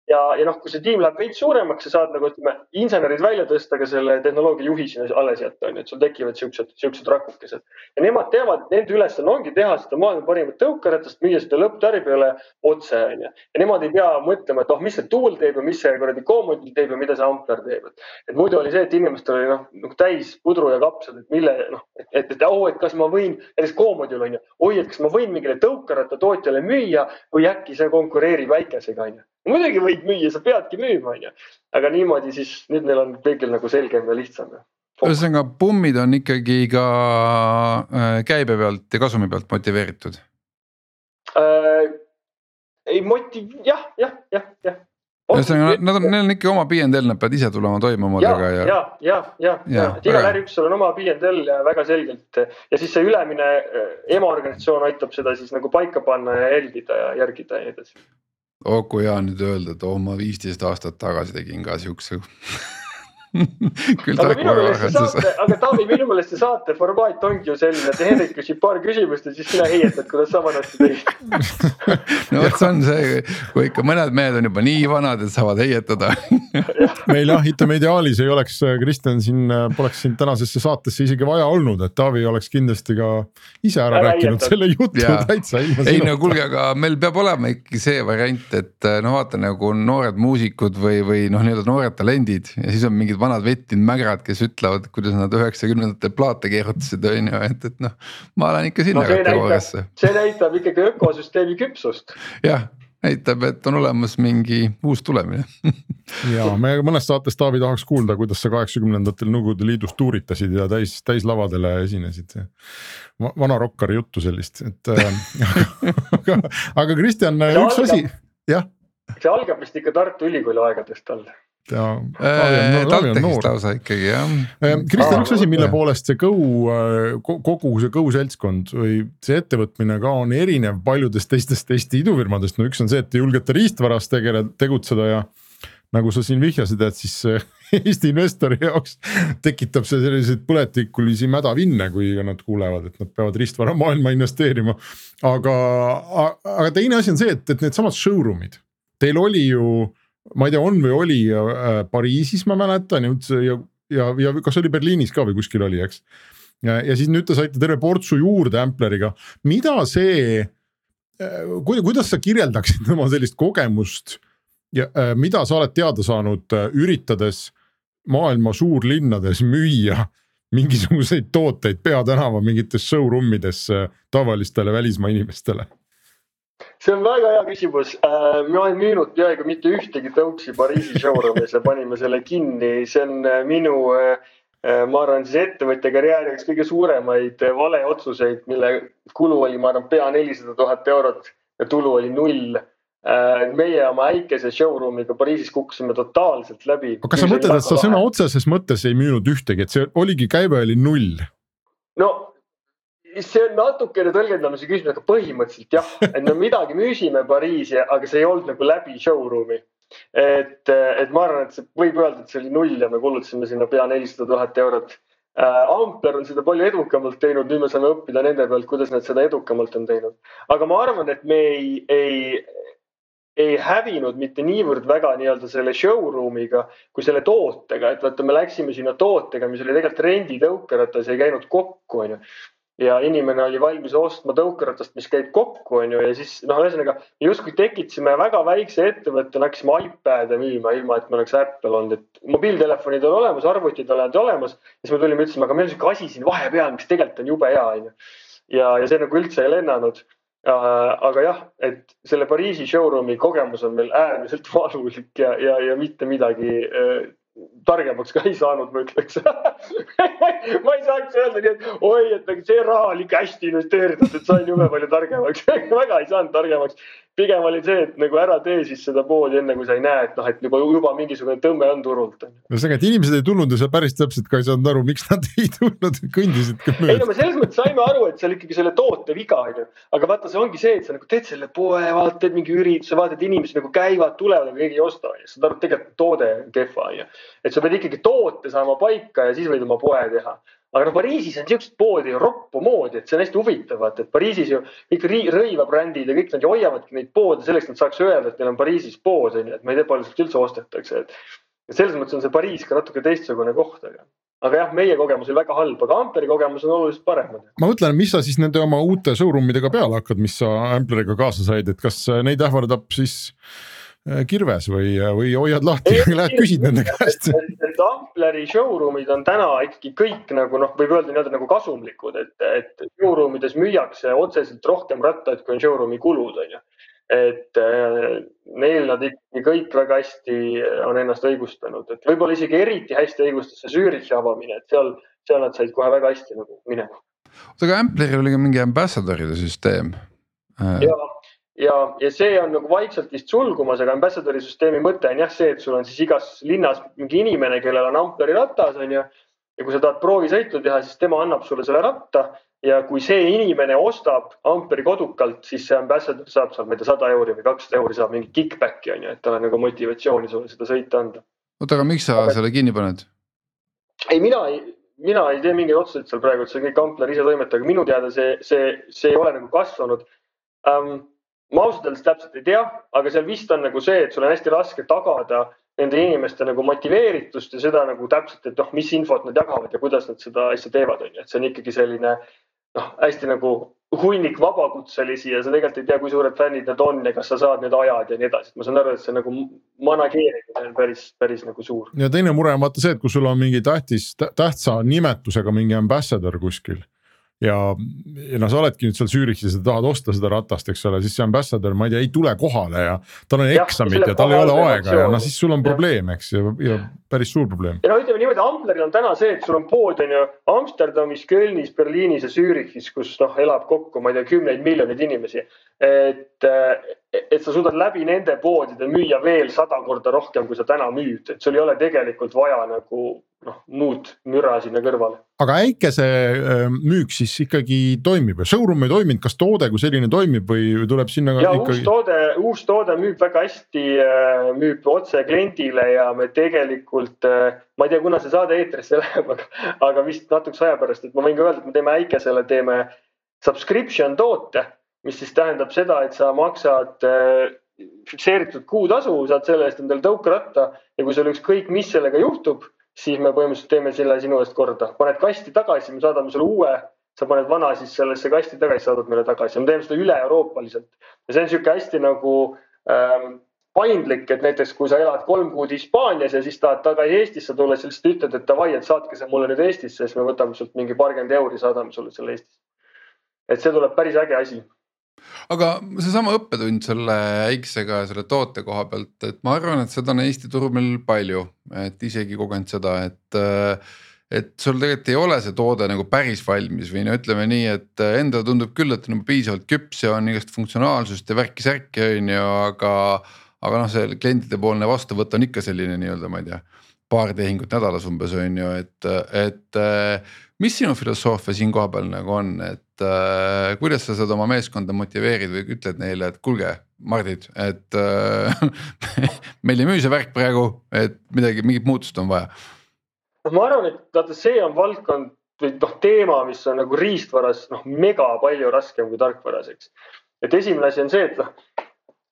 [SPEAKER 3] ja, ja noh, kui see tiim läheb veits suuremaks, sa saad nagu ütleme, insenerid välja tõsta, aga selle tehnoloogia juhi sinna alles jätta, on ju, et sul tekivad siuksed, siuksed rakukesed. ja nemad teavad, nende ülesanne ongi teha seda maailma parimat tõukeratast, müüa seda lõpptarbijale otse, on ju. ja nemad ei pea mõtlema, et oh, mis see tool teeb ja mis see kuradi Comodil teeb ja mida see Ampler teeb. et muidu oli see, et inimestel oli noh, nagu täis pudru ja kapsad, et mille noh, et, et, et oh, et kas ma võin, näiteks Comodil on ju, oi, et kas ma võin mingile tõukeratta tootjale müüa või äkki see konkureerib väikesega, on ju muidugi võid müüa, sa peadki müüma, onju. aga niimoodi siis nüüd neil on kõigil nagu selgem ja lihtsam.
[SPEAKER 2] ühesõnaga pummid on ikkagi ka äh, käibe pealt ja kasumi pealt motiveeritud
[SPEAKER 3] äh,? ei motiv-, jah, jah, jah, jah
[SPEAKER 2] ühesõnaga nad on, neil on ikka oma PNL, nad peavad ise tulema toime omadega
[SPEAKER 3] ja. ja, ja, ja, ja, et igal äriüksusel on oma PNL väga selgelt ja siis see ülemine äh, emaorganisatsioon aitab seda siis nagu paika panna ja jälgida ja järgida ja nii edasi
[SPEAKER 2] oh kui hea nüüd öelda, et oh ma viisteist aastat tagasi tegin ka siukse
[SPEAKER 3] küll aga minu meelest see saate, aga Taavi, minu meelest see saate formaat ongi ju selline, et Hendrik küsib paar küsimust ja siis sina heietad, kuidas sa vanasti tegid.
[SPEAKER 2] No vot, see on see, kui ikka mõned mehed on juba nii vanad, et saavad heietada.
[SPEAKER 1] Meil jah, ütleme ideaalis ei oleks äh, Kristjan siin, äh, poleks sind tänasesse saatesse isegi vaja olnud, et Taavi oleks kindlasti ka ise ära, ära rääkinud selle jutu täitsa
[SPEAKER 2] ilma. ei no kuulge, aga meil peab olema ikkagi see variant, et äh, no vaata nagu noored muusikud või, või noh, nii-öelda noored talendid ja siis on mingid vanad vettinud mägrad, kes ütlevad, kuidas nad üheksakümnendatel plaate keerutasid, on ju, et, et noh. ma olen ikka sinna
[SPEAKER 3] no, kategooriasse. see näitab ikkagi ökosüsteemi küpsust.
[SPEAKER 2] jah, näitab, et on olemas mingi uus tulemine
[SPEAKER 1] ja me mõnes saates Taavi tahaks kuulda, kuidas sa kaheksakümnendatel Nõukogude Liidus tuuritasid ja täis, täislavadele esinesid. vana rokkari juttu sellist, et aga, aga Kristjan, üks asi, jah.
[SPEAKER 3] see algab vist ikka Tartu Ülikooli aegadest all
[SPEAKER 2] ja äh, TalTechist lausa ikkagi jah.
[SPEAKER 1] Äh, Kristjan, üks asi, mille poolest see Go, äh, kogu see Go seltskond või see ettevõtmine ka on erinev paljudest teistest Eesti idufirmadest, no üks on see, et te julgete riistvaras tegele-, tegutseda ja nagu sa siin vihjasid, et siis Eesti investori jaoks tekitab see selliseid põletikulisi mädavinne, kui nad kuulevad, et nad peavad riistvara maailma investeerima. aga, aga teine asi on see, et, et needsamad showroom'id, teil oli ju ma ei tea, on või oli äh, Pariisis, ma mäletan ja, ja, ja kas oli Berliinis ka või kuskil oli, eks. ja siis nüüd te saite terve portsu juurde Ampleriga, mida see äh,, kuidas sa kirjeldaksid oma sellist kogemust ja äh, mida sa oled teada saanud äh,, üritades maailma suurlinnades müüa mingisuguseid tooteid peatänava mingites showroom ides äh, tavalistele välismaa inimestele
[SPEAKER 3] see on väga hea küsimus. Äh, ma olen müünud peaaegu mitte ühtegi tõuksi Pariisi showroom'is ja panime selle kinni, see on äh, minu, äh, ma arvan, siis ettevõtja karjääri üks kõige suuremaid valeotsuseid, mille kulu oli, ma arvan, pea nelisada tuhat eurot ja tulu oli null meie oma väikese showroom'iga Pariisis kukkusime totaalselt läbi.
[SPEAKER 1] aga kas sa mõtled, et sa sõna otseses mõttes ei müünud ühtegi, et see oligi, käive oli null?
[SPEAKER 3] no see on natukene tõlgendamise küsimus, aga põhimõtteliselt jah, et me midagi müüsime Pariisi, aga see ei olnud nagu läbi showroom'i. et, et ma arvan, et see võib öelda, et see oli null ja me kulutasime sinna pea nelisada tuhat eurot. Ampler on seda palju edukamalt teinud, nüüd me saame õppida nende pealt, kuidas nad seda edukamalt on teinud. aga ma arvan, et me ei, ei, ei hävinud mitte niivõrd väga nii-öelda selle showroom'iga kui selle tootega, et vaata, me läksime sinna tootega, mis oli tegelikult renditõukeratas, ei käinud kokku, onju ja inimene oli valmis ostma tõukeratast, mis käib kokku, onju, ja siis noh, ühesõnaga justkui tekitasime väga väikse ettevõtte, hakkasime iPad'e müüma, ilma et me oleks Apple olnud, et mobiiltelefonid on olemas, arvutid olid olemas. siis me tulime, ütlesime, aga meil on sihuke asi siin vahepeal, mis tegelikult on jube hea, onju. ja, ja see nagu üldse ei lennanud aga jah, et selle Pariisi showroom'i kogemus on meil äärmiselt valulik ja, ja, ja mitte midagi äh, targemaks ka ei saanud, ma ütleks. Ma ei saaks öelda nii, et oi, et see raha oli ikka hästi investeeritud, et sain jube palju targemaks. Väga ei saanud targemaks pigem oli see, et nagu ära tee siis seda poodi enne kui sa ei näe, et noh, et juba, juba mingisugune tõmme on turult.
[SPEAKER 1] ühesõnaga, et inimesed ei tulnud ja sa päris täpselt ka ei saanud aru, miks nad ei tulnud, kõndisid ka
[SPEAKER 3] mööda. ei no me selles mõttes saime aru, et see oli ikkagi selle toote viga on ju, aga vaata, see ongi see, et sa nagu teed selle poe, vaatad mingi ürituse, vaatad inimesed nagu käivad, tulevad, aga keegi ei osta ja saad aru, tegelikult toode on kehva on ju. et sa pead ikkagi toote saama paika ja siis võid oma poe teha aga noh, Pariisis on siukest poodi roppu moodi, et see on hästi huvitav, vaata, et Pariisis ju kõik rõivabrändid ja kõik nad ju hoiavadki neid poode selleks, et nad saaks öelda, et neil on Pariisis pood on ju, et ma ei tea, palju sealt üldse ostetakse, et. et selles mõttes on see Pariis ka natuke teistsugune koht, aga, aga jah, meie kogemus oli väga halb, aga Amperi kogemus on oluliselt parem.
[SPEAKER 1] ma mõtlen, mis sa siis nende oma uute showroom idega peale hakkad, mis sa Ampleriga kaasa said, et kas neid ähvardab siis kirves või, või hoiad lahti ja lähed küsid nende käest?
[SPEAKER 3] Need Ampleri showroom'id on täna ikkagi kõik nagu noh, võib öelda nii-öelda nagu kasumlikud, et, et showroom ides müüakse otseselt rohkem rattaid, kui on showroom'i kulud, on ju. et äh, neil nad ikkagi kõik väga hästi on ennast õigustanud, et võib-olla isegi eriti hästi õigustas see Zürichi avamine, et seal, seal nad said kohe väga hästi nagu minema.
[SPEAKER 2] oota, aga Ampleril oli ka mingi ambassador'ide süsteem.
[SPEAKER 3] jaa ja, ja see on nagu vaikselt vist sulgumas, aga ambassadori süsteemi mõte on jah see, et sul on siis igas linnas mingi inimene, kellel on Ampleri ratas, on ju. ja kui sa tahad proovisõitu teha, siis tema annab sulle selle ratta ja kui see inimene ostab Amperi kodukalt, siis see ambassador saab seal, ma ei tea, sada euri või kakssada euri saab mingi kick-back'i on ju, et tal on nagu motivatsiooni sulle seda sõita anda.
[SPEAKER 2] oota, aga miks sa aga... selle kinni paned?
[SPEAKER 3] ei, mina ei, mina ei tee mingeid otsuseid seal praegu, et see on kõik Ampler ise toimetab, aga minu teada see, see, see ei ole nagu kasvanud um, ma ausalt öeldes täpselt ei tea, aga seal vist on nagu see, et sul on hästi raske tagada nende inimeste nagu motiveeritust ja seda nagu täpselt, et noh, mis infot nad jagavad ja kuidas nad seda asja teevad, on ju, et see on ikkagi selline noh, hästi nagu hunnik vabakutselisi ja sa tegelikult ei tea, kui suured fännid nad on ja kas sa saad need ajad ja nii edasi, et ma saan aru, et see nagu manageerimine on päris, päris nagu suur.
[SPEAKER 1] ja teine mure on vaata see, et kui sul on mingi tähtis, tähtsa nimetusega mingi ambassador kuskil ja, ja noh, sa oledki nüüd seal Zürichis ja tahad osta seda ratast, eks ole, siis see ambassador, ma ei tea, ei tule kohale ja tal on ja, eksamid ja tal ei ole aega ja noh, siis sul on probleem, eks ja, ja päris suur probleem.
[SPEAKER 3] ja no ütleme niimoodi, Ambleril on täna see, et sul on pood on ju Amsterdamis, Kölnis, Berliinis ja Zürichis, kus noh, elab kokku, ma ei tea, kümneid miljoneid inimesi. Et, et sa suudad läbi nende poodide müüa veel sada korda rohkem, kui sa täna müüd, et sul ei ole tegelikult vaja nagu noh, muud müra sinna kõrvale.
[SPEAKER 1] aga äikese äh, müük siis ikkagi toimib ja showroom ei toiminud, kas toode kui selline toimib või tuleb sinna?
[SPEAKER 3] ja ikkagi... uus toode, uus toode müüb väga hästi, äh, müüb otse kliendile ja me tegelikult, ma ei tea, kuna see saade eetrisse läheb, aga, aga vist natukese aja pärast, et ma võin ka öelda, et me teeme äikesele, teeme subscription toote, mis siis tähendab seda, et sa maksad fikseeritud kuutasu, saad selle eest endale tõukeratta ja kui sul ükskõik, mis sellega juhtub siis me põhimõtteliselt teeme selle sinu eest korda, paned kasti tagasi, me saadame sulle uue, sa paned vana siis sellesse kasti tagasi, saadad meile tagasi me teeme seda üle-euroopaliselt. ja see on niisugune hästi nagu ähm, paindlik, et näiteks kui sa elad kolm kuud Hispaanias ja siis tahad tagasi Eestisse tulla, siis lihtsalt ütled, et davai, et saatke see mulle nüüd Eestisse, siis me võtame sult mingi paarkümmend euri, saadame sulle selle Eestisse. et see tuleb päris äge asi
[SPEAKER 2] aga seesama õppetund selle äiksega ja selle toote koha pealt, et ma arvan, et seda on Eesti turul meil palju, et isegi kogenud seda, et et sul tegelikult ei ole see toode nagu päris valmis või no ütleme nii, et endale tundub küll, et on nagu piisavalt küps ja on igast funktsionaalsust ja värki-särki on ju, aga. aga noh, see klientidepoolne vastuvõtt on ikka selline nii-öelda, ma ei tea, paar tehingut nädalas umbes on ju, et, et mis sinu filosoofia siin kohapeal nagu on, et äh, kuidas sa seda oma meeskonda motiveerid või ütled neile, et kuulge, Mardid, et äh, meil ei müü see värk praegu, et midagi, mingit muutust on vaja
[SPEAKER 3] noh, ma arvan, et vaata, see on valdkond või noh, teema, mis on nagu riistvaras noh, mega palju raskem kui tarkvaras, eks. et esimene asi on see, et noh,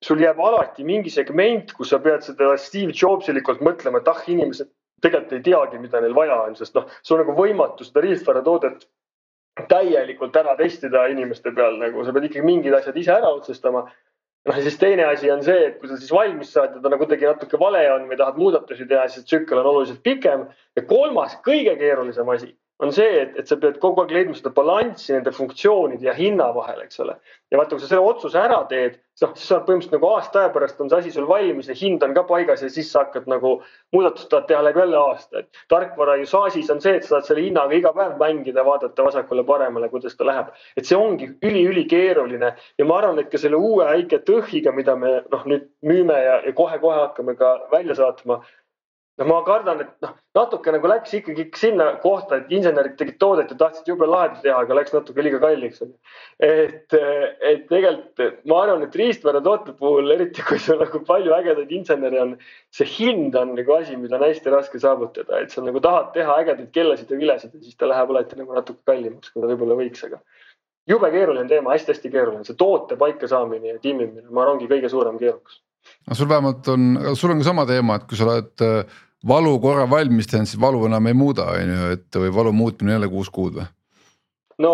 [SPEAKER 3] sul jääb alati mingi segment, kus sa pead seda Steve Jobsilikult mõtlema, et ah, inimesed tegelikult ei teagi, mida neil vaja on, sest noh, sul on nagu võimatu seda riistvaratoodet täielikult ära testida inimeste peal, nagu sa pead ikkagi mingid asjad ise ära otsustama noh, ja siis teine asi on see, et kui sa siis valmis saad ja ta nagu kuidagi natuke vale on või tahad muudatusi teha, siis tsükkel on oluliselt pikem. ja kolmas, kõige keerulisem asi on see, et, et sa pead kogu aeg leidma seda balanssi nende funktsioonide ja hinna vahel, eks ole. ja vaata, kui sa selle otsuse ära teed, noh, siis sa oled põhimõtteliselt nagu aasta aja pärast on see asi sul valmis ja hind on ka paigas ja siis sa hakkad nagu muudatust tahad teha läbi jälle aasta, et tarkvara ju saasis on see, et sa saad selle hinnaga iga päev mängida, vaadata vasakule-paremale, kuidas ta läheb. et see ongi üli-ülikeeruline ja ma arvan, et ka selle uue väike tõhhiga, mida me noh, nüüd müüme ja, ja kohe-kohe hakkame ka välja saatma no ma kardan, et noh, natuke nagu läks ikkagi sinna kohta, et insenerid tegid toodet ja tahtsid jube lahedalt teha, aga läks natuke liiga kalliks. et, et tegelikult ma arvan, et riistvaratoote puhul, eriti kui sul nagu palju ägedaid insenere on, see hind on nagu asi, mida on hästi raske saavutada, et sa nagu tahad teha ägedaid kellasid ja vilesid ja siis ta läheb alati nagu natuke kallimaks, kui ta võib-olla võiks, aga jube keeruline teema hästi,, hästi-hästi keeruline, see toote paika saamine ja timmimine, ma arvan, ongi kõige suurem keerukus.
[SPEAKER 2] No sul vähemalt on, sul on ka sama teema, et kui sa oled äh, valu korra valmis teinud, siis valu enam ei muuda, on ju, et või valu muutmine jälle kuus kuud või?
[SPEAKER 3] no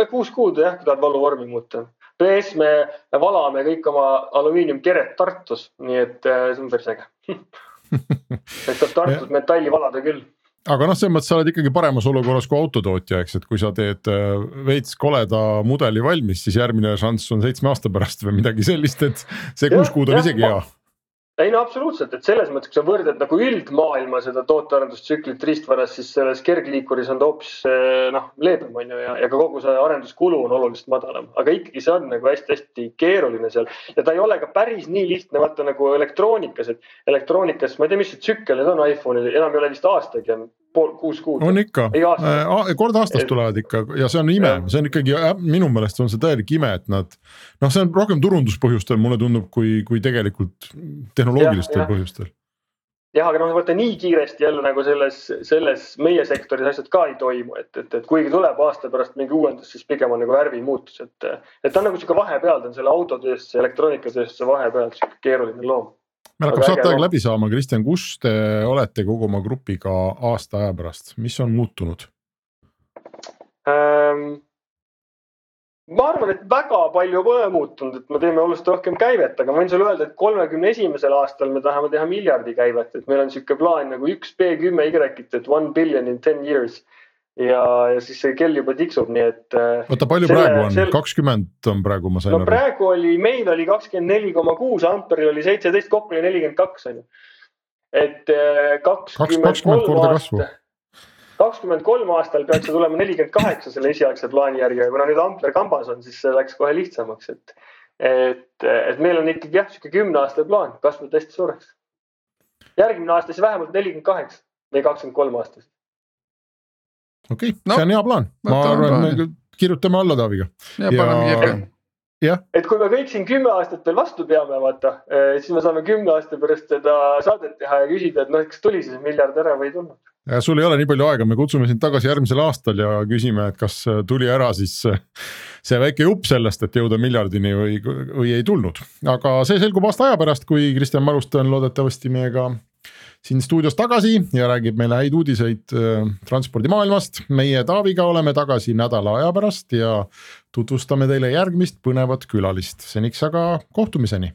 [SPEAKER 3] eh, kuus kuud jah, kui tahad valu vormi muuta. PS me valame kõik oma alumiiniumkeret Tartus, nii et eh, see on päris äge et saab Tartus metalli valada küll
[SPEAKER 1] aga noh, selles mõttes sa oled ikkagi paremas olukorras kui autotootja, eks, et kui sa teed äh, veits koleda mudeli valmis, siis järgmine šanss on seitsme aasta pärast või midagi sellist, et see kuus kuud on isegi hea
[SPEAKER 3] ei no absoluutselt, et selles mõttes, kui sa võrdled nagu üldmaailma seda tootearendustsüklit riistvaras, siis selles kergliikuris on ta hoopis eh, noh, leebem on ju ja, ja ka kogu see arenduskulu on oluliselt madalam, aga ikkagi see on nagu hästi-hästi keeruline seal. Ja ta ei ole ka päris nii lihtne, vaata nagu elektroonikas, et elektroonikas, ma ei tea, mis see tsükkel nüüd on iPhone'il, enam ei ole vist aastagi on pool, kuus kuud.
[SPEAKER 1] on ikka, äh, kord aastas tulevad ikka ja see on ime, see on ikkagi minu meelest on see täielik ime, et nad. noh, see on rohkem turunduspõhjustel, mulle tundub, kui, kui tegelikult tehnoloogilistel ja, põhjustel
[SPEAKER 3] jah, aga noh, vaata nii kiiresti jälle nagu selles, selles meie sektoris asjad ka ei toimu, et, et, et kuigi tuleb aasta pärast mingi uuendus, siis pigem on nagu värvimuutus, et. et ta on nagu sihuke vahepeal, ta on selle autotööstuse, elektroonikatööstuse vahepeal sihuke keeruline loom
[SPEAKER 1] meil hakkab saateaeg läbi saama, Kristjan, kus te olete kogu oma grupiga aasta aja pärast, mis on muutunud?
[SPEAKER 3] Ähm,? ma arvan, et väga palju pole muutunud, et me teeme oluliselt rohkem käivet, aga ma võin sulle öelda, et kolmekümne esimesel aastal me tahame teha miljardi käivet, et meil on niisugune plaan nagu üks B kümme Y-it, et one billion in ten years ja, ja siis see kell juba tiksub, nii et.
[SPEAKER 1] Äh, oota, palju selle, praegu on, kakskümmend on praegu, ma sain
[SPEAKER 3] no, aru. praegu oli, meil oli kakskümmend neli koma kuus, Amperil oli seitseteist, kokku oli nelikümmend kaks on ju. et äh, kakskümmend kolm aasta, kakskümmend kolm aastal peaks see tulema nelikümmend kaheksa selle esialgse plaani järgi, aga kuna nüüd Ampler kambas on, siis see läks kohe lihtsamaks, et. et, et meil on ikkagi jah, sihuke kümne aasta plaan, kasvab hästi suureks. järgmine aasta siis vähemalt nelikümmend kaheksa või kakskümmend kolm aastast
[SPEAKER 1] okei okay, no,, see on hea plaan, ma arvan, et me kirjutame alla Taaviga.
[SPEAKER 2] ja, ja paneme kirja
[SPEAKER 3] jah. et kui me kõik siin kümme aastat veel vastu peame, vaata, eh, siis me saame kümne aasta pärast seda saadet teha ja küsida, et noh, kas tuli siis miljard ära või ei tulnud.
[SPEAKER 1] ja sul ei ole nii palju aega, me kutsume sind tagasi järgmisel aastal ja küsime, et kas tuli ära siis see väike jupp sellest, et jõuda miljardini või, või ei tulnud. aga see selgub aasta aja pärast, kui Kristjan Maruste on loodetavasti meiega siin stuudios tagasi ja räägib meile häid uudiseid äh, transpordimaailmast. meie Taaviga oleme tagasi nädala aja pärast ja tutvustame teile järgmist põnevat külalist, seniks aga kohtumiseni